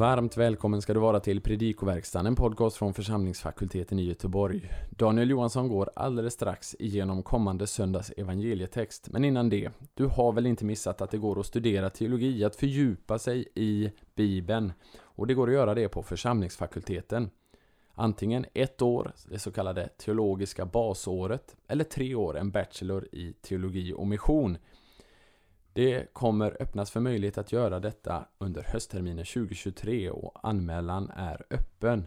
Varmt välkommen ska du vara till Predikoverkstan, en podcast från församlingsfakulteten i Göteborg. Daniel Johansson går alldeles strax igenom kommande söndags evangelietext. Men innan det, du har väl inte missat att det går att studera teologi, att fördjupa sig i Bibeln. Och det går att göra det på församlingsfakulteten. Antingen ett år, det så kallade teologiska basåret, eller tre år, en bachelor i teologi och mission. Det kommer öppnas för möjlighet att göra detta under höstterminen 2023 och anmälan är öppen.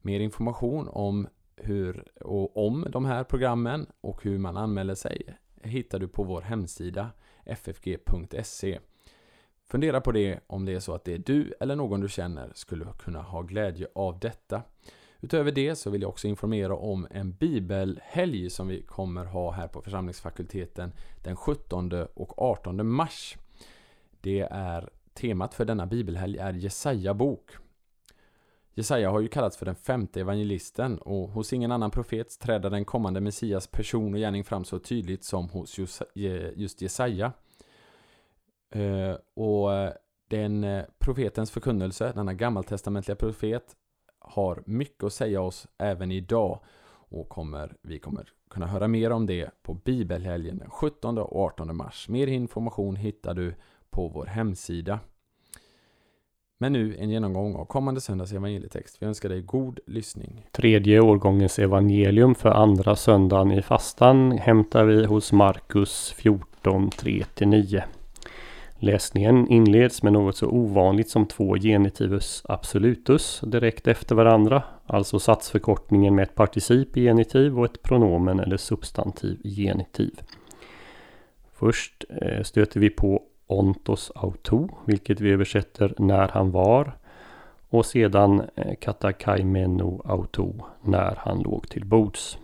Mer information om hur och om de här programmen och hur man anmäler sig hittar du på vår hemsida ffg.se. Fundera på det om det är så att det är du eller någon du känner skulle kunna ha glädje av detta. Utöver det så vill jag också informera om en bibelhelg som vi kommer ha här på församlingsfakulteten den 17 och 18 mars. Det är temat för denna bibelhelg är Jesaja bok. Jesaja har ju kallats för den femte evangelisten och hos ingen annan profet träder den kommande Messias person och gärning fram så tydligt som hos just Jesaja. Eh, och den eh, profetens förkunnelse, denna gammaltestamentliga profet, har mycket att säga oss även idag och kommer, vi kommer kunna höra mer om det på bibelhelgen den 17 och 18 mars. Mer information hittar du på vår hemsida. Men nu en genomgång av kommande söndags evangelietext. Vi önskar dig god lyssning. Tredje årgångens evangelium för andra söndagen i fastan hämtar vi hos Markus 14, 3-9. Läsningen inleds med något så ovanligt som två genitivus absolutus direkt efter varandra, alltså satsförkortningen med ett particip i genitiv och ett pronomen eller substantiv i genitiv. Först eh, stöter vi på ontos auto, vilket vi översätter när han var, och sedan eh, katakaimeno auto, när han låg till bords.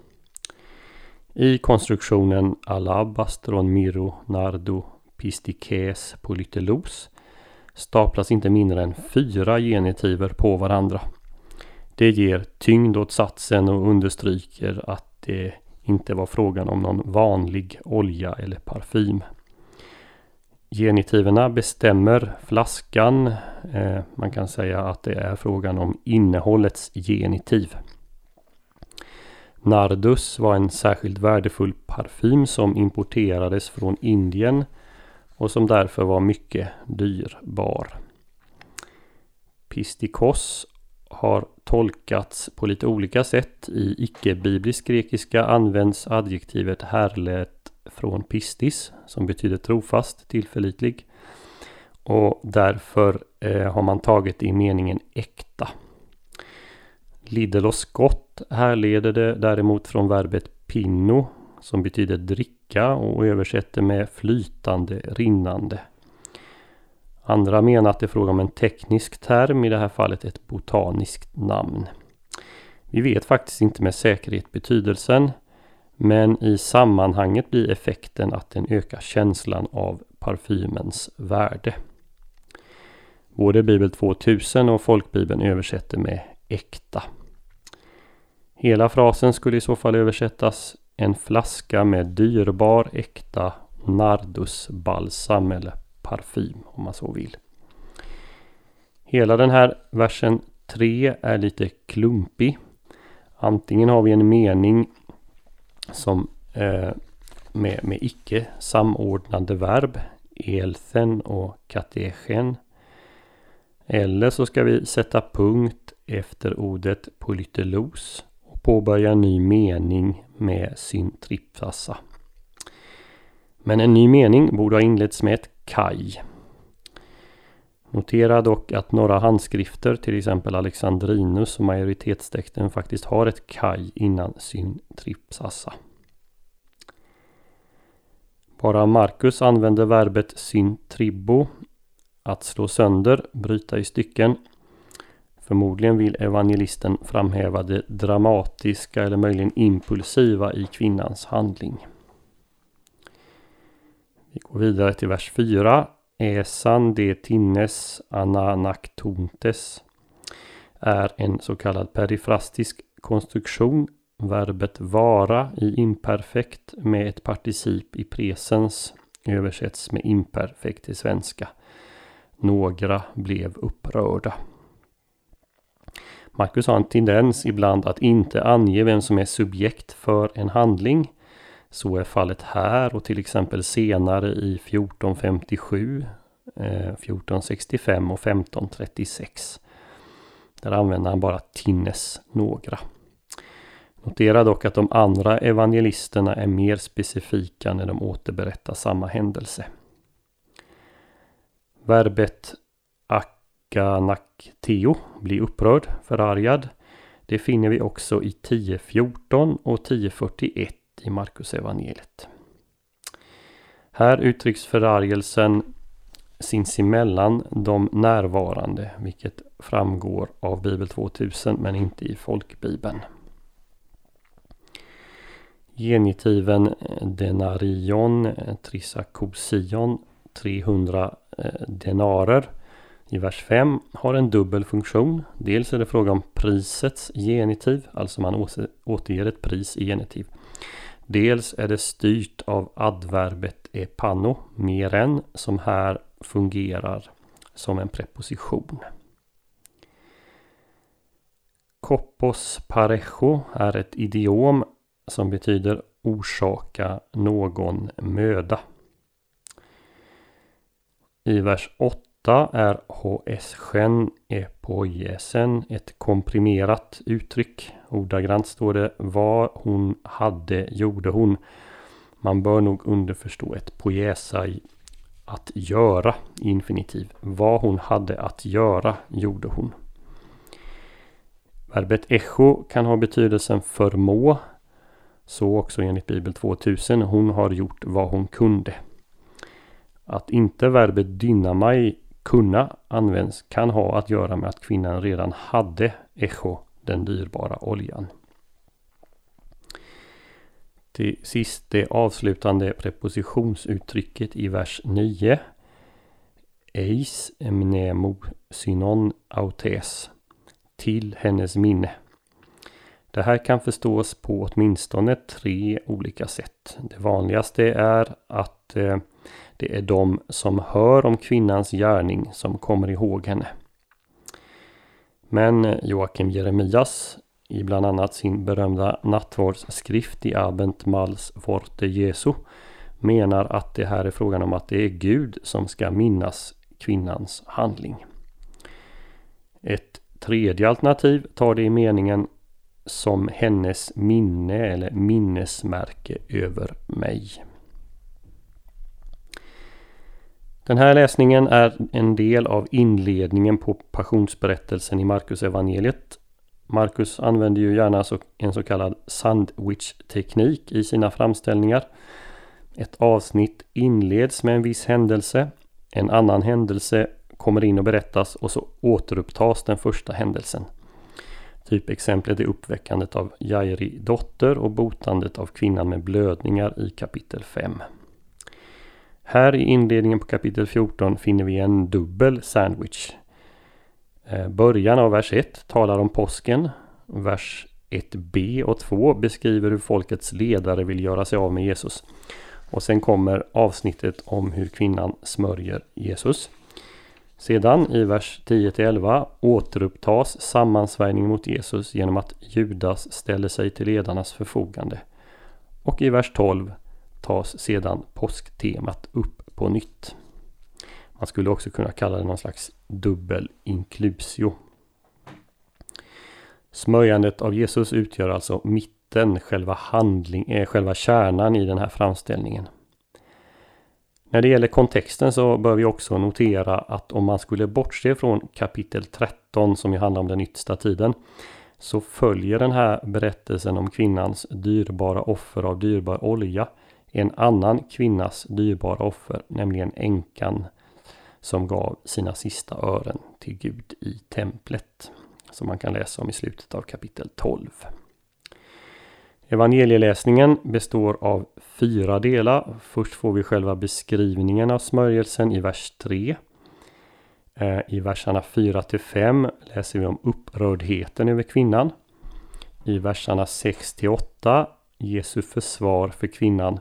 I konstruktionen alabastron miro nardo pistikes polytelos staplas inte mindre än fyra genitiver på varandra. Det ger tyngd åt satsen och understryker att det inte var frågan om någon vanlig olja eller parfym. Genitiverna bestämmer flaskan. Eh, man kan säga att det är frågan om innehållets genitiv. Nardus var en särskilt värdefull parfym som importerades från Indien och som därför var mycket dyrbar. Pistikos har tolkats på lite olika sätt. I icke-biblisk grekiska används adjektivet härlet från pistis som betyder trofast, tillförlitlig. Och därför eh, har man tagit i meningen äkta. Liddel och Scott härleder det däremot från verbet pinno som betyder dricka och översätter med flytande, rinnande. Andra menar att det är fråga om en teknisk term, i det här fallet ett botaniskt namn. Vi vet faktiskt inte med säkerhet betydelsen, men i sammanhanget blir effekten att den ökar känslan av parfymens värde. Både Bibel 2000 och Folkbibeln översätter med äkta. Hela frasen skulle i så fall översättas en flaska med dyrbar äkta nardusbalsam eller parfym om man så vill. Hela den här versen 3 är lite klumpig. Antingen har vi en mening som eh, med, med icke samordnade verb, elthen och katechen. Eller så ska vi sätta punkt efter ordet polytelos påbörja en ny mening med syntripsassa. Men en ny mening borde ha inletts med ett kaj. Notera dock att några handskrifter, till exempel Alexandrinus och majoritetstexten faktiskt har ett kaj innan syntripsassa. Bara Marcus använder verbet syntribbo, att slå sönder, bryta i stycken Förmodligen vill evangelisten framhäva det dramatiska eller möjligen impulsiva i kvinnans handling. Vi går vidare till vers 4. Esan de tinnes ananaktontes är en så kallad perifrastisk konstruktion. Verbet vara i imperfekt med ett particip i presens översätts med imperfekt till svenska. Några blev upprörda. Marcus har en tendens ibland att inte ange vem som är subjekt för en handling. Så är fallet här och till exempel senare i 1457, 1465 eh, och 1536. Där använder han bara tinnes några. Notera dock att de andra evangelisterna är mer specifika när de återberättar samma händelse. Verbet akanakteo, bli upprörd, förargad. Det finner vi också i 10.14 och 10.41 i Markus evangeliet. Här uttrycks förargelsen sinsemellan de närvarande, vilket framgår av Bibel 2000 men inte i folkbibeln. Genitiven denarion, trisakosion, 300 eh, denarer i vers 5 har en dubbel funktion. Dels är det fråga om prisets genitiv, alltså man återger ett pris i genitiv. Dels är det styrt av adverbet epano, mer än, som här fungerar som en preposition. Kopos parejo är ett idiom som betyder orsaka någon möda. I vers 8 är hs-sken epoiesen ett komprimerat uttryck. Ordagrant står det vad hon hade gjorde hon. Man bör nog underförstå ett poesa i att göra infinitiv. Vad hon hade att göra gjorde hon. Verbet echo kan ha betydelsen förmå så också enligt Bibel 2000. Hon har gjort vad hon kunde. Att inte verbet dynamai kunna används kan ha att göra med att kvinnan redan hade echo, den dyrbara oljan. Till sist det avslutande prepositionsuttrycket i vers 9. Eis mnemo synon autes. Till hennes minne. Det här kan förstås på åtminstone tre olika sätt. Det vanligaste är att eh, det är de som hör om kvinnans gärning som kommer ihåg henne. Men Joakim Jeremias i bland annat sin berömda nattvardsskrift i Abent Mals Vorte Jesu menar att det här är frågan om att det är Gud som ska minnas kvinnans handling. Ett tredje alternativ tar det i meningen som hennes minne eller minnesmärke över mig. Den här läsningen är en del av inledningen på passionsberättelsen i Markus evangeliet. Markus använder ju gärna en så kallad sandwich-teknik i sina framställningar. Ett avsnitt inleds med en viss händelse. En annan händelse kommer in och berättas och så återupptas den första händelsen. Typexemplet är uppväckandet av Jairi dotter och botandet av kvinnan med blödningar i kapitel 5. Här i inledningen på kapitel 14 finner vi en dubbel sandwich. Eh, början av vers 1 talar om påsken. Vers 1b och 2 beskriver hur folkets ledare vill göra sig av med Jesus. Och sen kommer avsnittet om hur kvinnan smörjer Jesus. Sedan i vers 10-11 återupptas sammansvärjningen mot Jesus genom att Judas ställer sig till ledarnas förfogande. Och i vers 12 tas sedan påsktemat upp på nytt. Man skulle också kunna kalla det någon slags dubbel inklusio. Smörjandet av Jesus utgör alltså mitten, själva, handling, eh, själva kärnan i den här framställningen. När det gäller kontexten så bör vi också notera att om man skulle bortse från kapitel 13 som ju handlar om den yttersta tiden så följer den här berättelsen om kvinnans dyrbara offer av dyrbar olja en annan kvinnas dyrbara offer, nämligen änkan som gav sina sista ören till Gud i templet. Som man kan läsa om i slutet av kapitel 12. Evangelieläsningen består av fyra delar. Först får vi själva beskrivningen av smörjelsen i vers 3. Eh, I verserna 4 till 5 läser vi om upprördheten över kvinnan. I verserna 6 till 8 Jesu försvar för kvinnan.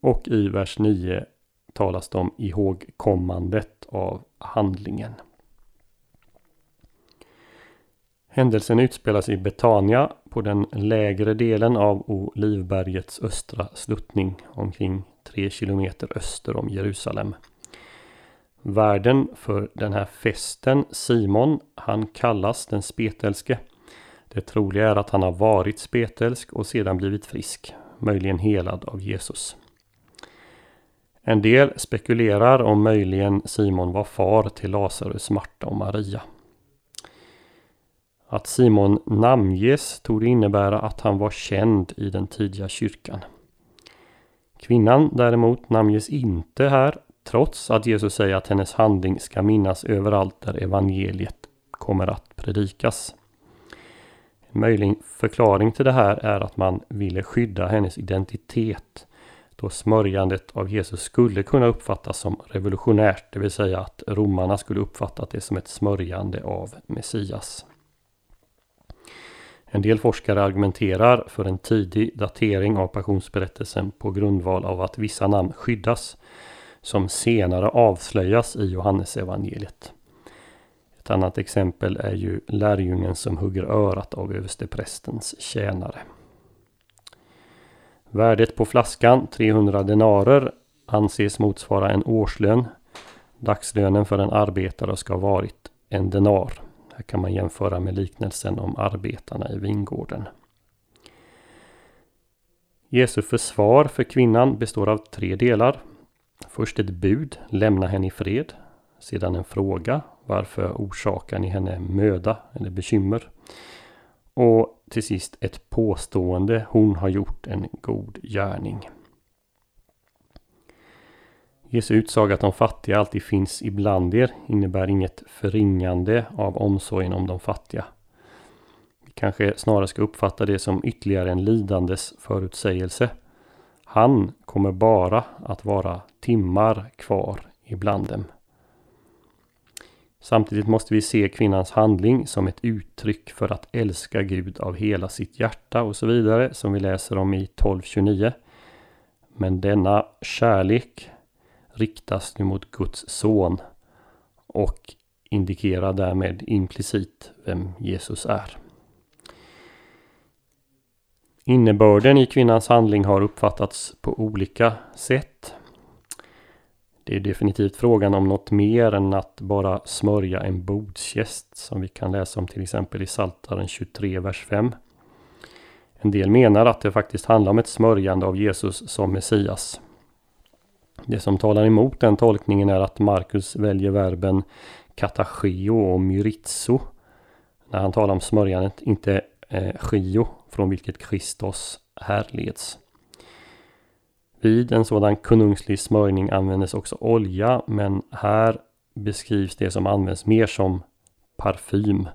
Och i vers 9 talas det om ihågkommandet av handlingen. Händelsen utspelas i Betania på den lägre delen av Olivbergets östra sluttning omkring tre kilometer öster om Jerusalem. Värden för den här festen, Simon, han kallas den spetälske. Det troliga är att han har varit spetälsk och sedan blivit frisk, möjligen helad av Jesus. En del spekulerar om möjligen Simon var far till Lazarus, Marta och Maria. Att Simon namnges tog innebära att han var känd i den tidiga kyrkan. Kvinnan däremot namnges inte här trots att Jesus säger att hennes handling ska minnas överallt där evangeliet kommer att predikas. En möjlig förklaring till det här är att man ville skydda hennes identitet då smörjandet av Jesus skulle kunna uppfattas som revolutionärt, det vill säga att romarna skulle uppfatta det som ett smörjande av Messias. En del forskare argumenterar för en tidig datering av passionsberättelsen på grundval av att vissa namn skyddas som senare avslöjas i Johannesevangeliet. Ett annat exempel är ju lärjungen som hugger örat av översteprästens tjänare. Värdet på flaskan 300 denarer anses motsvara en årslön. Dagslönen för en arbetare ska ha varit en denar. Här kan man jämföra med liknelsen om arbetarna i vingården. Jesu försvar för kvinnan består av tre delar. Först ett bud, lämna henne i fred. Sedan en fråga, varför orsakar ni henne möda eller bekymmer? Och till sist ett påstående, hon har gjort en god gärning. Jesu utsaga att de fattiga alltid finns ibland er innebär inget förringande av omsorgen om de fattiga. Vi kanske snarare ska uppfatta det som ytterligare en lidandes förutsägelse. Han kommer bara att vara timmar kvar ibland dem. Samtidigt måste vi se kvinnans handling som ett uttryck för att älska Gud av hela sitt hjärta och så vidare som vi läser om i 12.29. Men denna kärlek riktas nu mot Guds son och indikerar därmed implicit vem Jesus är. Innebörden i kvinnans handling har uppfattats på olika sätt. Det är definitivt frågan om något mer än att bara smörja en bordsgäst som vi kan läsa om till exempel i Saltaren 23, vers 5. En del menar att det faktiskt handlar om ett smörjande av Jesus som Messias. Det som talar emot den tolkningen är att Markus väljer verben katacheo och myritzo när han talar om smörjandet, inte eh, skio från vilket Kristus härleds. Vid en sådan konungslig smörjning användes också olja men här beskrivs det som används mer som parfym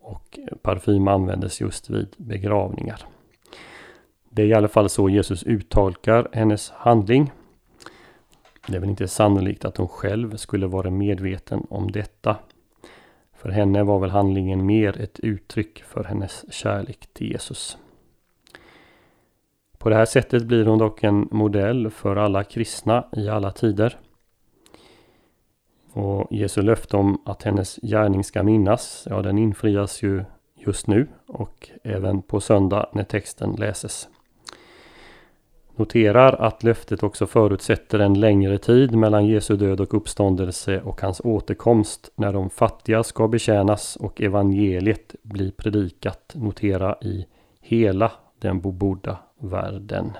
och parfym användes just vid begravningar. Det är i alla fall så Jesus uttolkar hennes handling. Det är väl inte sannolikt att hon själv skulle vara medveten om detta. För henne var väl handlingen mer ett uttryck för hennes kärlek till Jesus. På det här sättet blir hon dock en modell för alla kristna i alla tider. Och Jesu löfte om att hennes gärning ska minnas, ja den infrias ju just nu och även på söndag när texten läses. Noterar att löftet också förutsätter en längre tid mellan Jesu död och uppståndelse och hans återkomst när de fattiga ska betjänas och evangeliet blir predikat. Notera i hela den bebodda världen.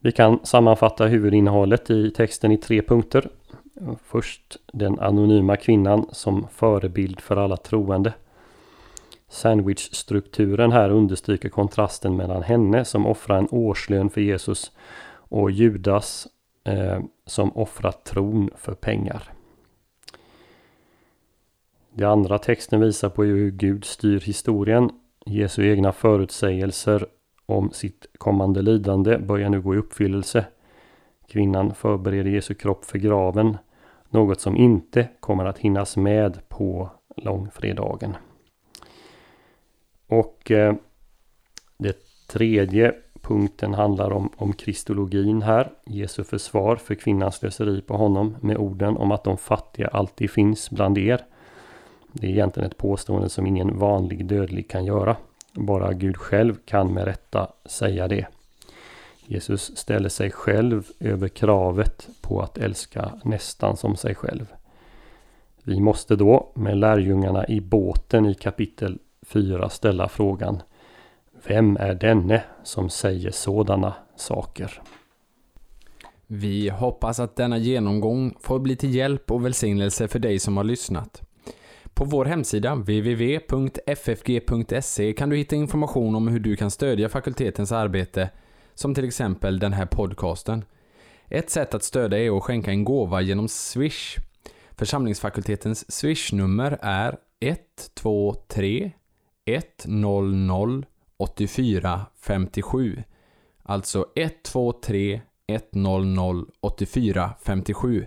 Vi kan sammanfatta huvudinnehållet i texten i tre punkter. Först den anonyma kvinnan som förebild för alla troende. Sandwichstrukturen här understryker kontrasten mellan henne som offrar en årslön för Jesus och Judas eh, som offrar tron för pengar. Det andra texten visar på hur Gud styr historien. Jesu egna förutsägelser om sitt kommande lidande börjar nu gå i uppfyllelse. Kvinnan förbereder Jesu kropp för graven. Något som inte kommer att hinnas med på långfredagen. Och eh, det tredje punkten handlar om, om kristologin här. Jesu försvar för kvinnans slöseri på honom med orden om att de fattiga alltid finns bland er. Det är egentligen ett påstående som ingen vanlig dödlig kan göra. Bara Gud själv kan med rätta säga det. Jesus ställer sig själv över kravet på att älska nästan som sig själv. Vi måste då med lärjungarna i båten i kapitel 4 ställa frågan Vem är denne som säger sådana saker? Vi hoppas att denna genomgång får bli till hjälp och välsignelse för dig som har lyssnat. På vår hemsida www.ffg.se kan du hitta information om hur du kan stödja fakultetens arbete, som till exempel den här podcasten. Ett sätt att stödja är att skänka en gåva genom Swish. Församlingsfakultetens Swish-nummer är 123 100 84 57. Alltså 123 100 84 57.